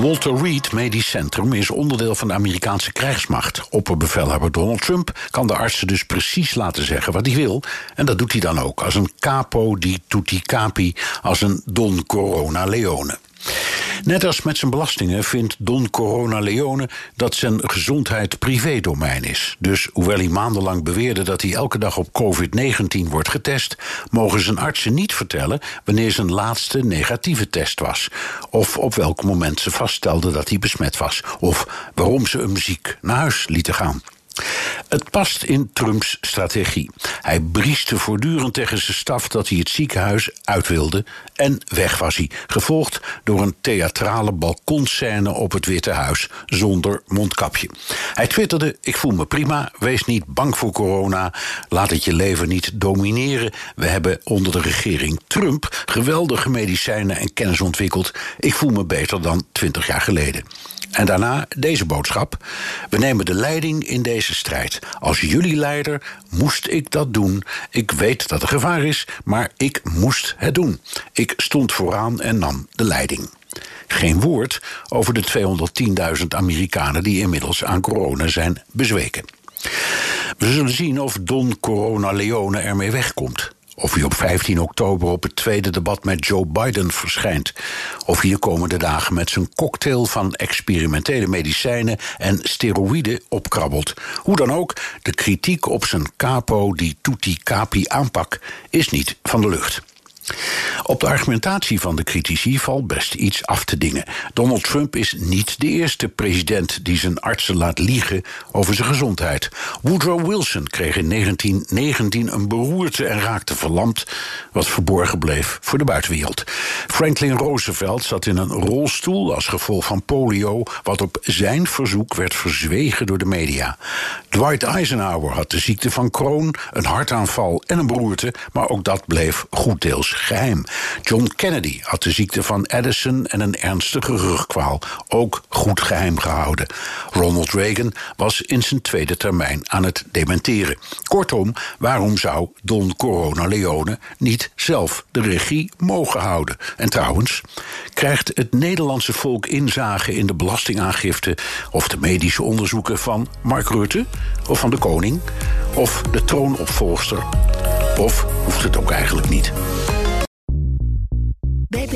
Walter Reed Medisch Centrum is onderdeel van de Amerikaanse krijgsmacht. Opperbevelhebber Donald Trump kan de artsen dus precies laten zeggen wat hij wil. En dat doet hij dan ook als een capo di tutti capi, als een Don Corona Leone. Net als met zijn belastingen vindt Don Corona Leone dat zijn gezondheid privédomein is. Dus hoewel hij maandenlang beweerde dat hij elke dag op COVID-19 wordt getest, mogen zijn artsen niet vertellen wanneer zijn laatste negatieve test was. Of op welk moment ze vaststelden dat hij besmet was. Of waarom ze hem ziek naar huis lieten gaan. Het past in Trumps strategie. Hij brieste voortdurend tegen zijn staf dat hij het ziekenhuis uit wilde. En weg was hij, gevolgd door een theatrale balkonscène op het Witte Huis zonder mondkapje. Hij twitterde: Ik voel me prima, wees niet bang voor corona, laat het je leven niet domineren. We hebben onder de regering Trump geweldige medicijnen en kennis ontwikkeld. Ik voel me beter dan twintig jaar geleden. En daarna deze boodschap. We nemen de leiding in deze strijd. Als jullie leider moest ik dat doen. Ik weet dat er gevaar is, maar ik moest het doen. Ik stond vooraan en nam de leiding. Geen woord over de 210.000 Amerikanen die inmiddels aan corona zijn bezweken. We zullen zien of Don Corona Leone ermee wegkomt. Of hij op 15 oktober op het tweede debat met Joe Biden verschijnt. Of de komende dagen met zijn cocktail van experimentele medicijnen en steroïden opkrabbelt. Hoe dan ook, de kritiek op zijn capo die tutti capi aanpak is niet van de lucht. Op de argumentatie van de critici valt best iets af te dingen. Donald Trump is niet de eerste president die zijn artsen laat liegen over zijn gezondheid. Woodrow Wilson kreeg in 1919 een beroerte en raakte verlamd, wat verborgen bleef voor de buitenwereld. Franklin Roosevelt zat in een rolstoel als gevolg van polio, wat op zijn verzoek werd verzwegen door de media. Dwight Eisenhower had de ziekte van Crohn, een hartaanval en een beroerte, maar ook dat bleef goed deels geheim. John Kennedy had de ziekte van Addison en een ernstige rugkwaal, ook goed geheim gehouden. Ronald Reagan was in zijn tweede termijn aan het dementeren. Kortom, waarom zou Don Corona Leone niet zelf de regie mogen houden? En trouwens, krijgt het Nederlandse volk inzage in de belastingaangifte of de medische onderzoeken van Mark Rutte of van de koning of de troonopvolgster? Of hoeft het ook eigenlijk niet?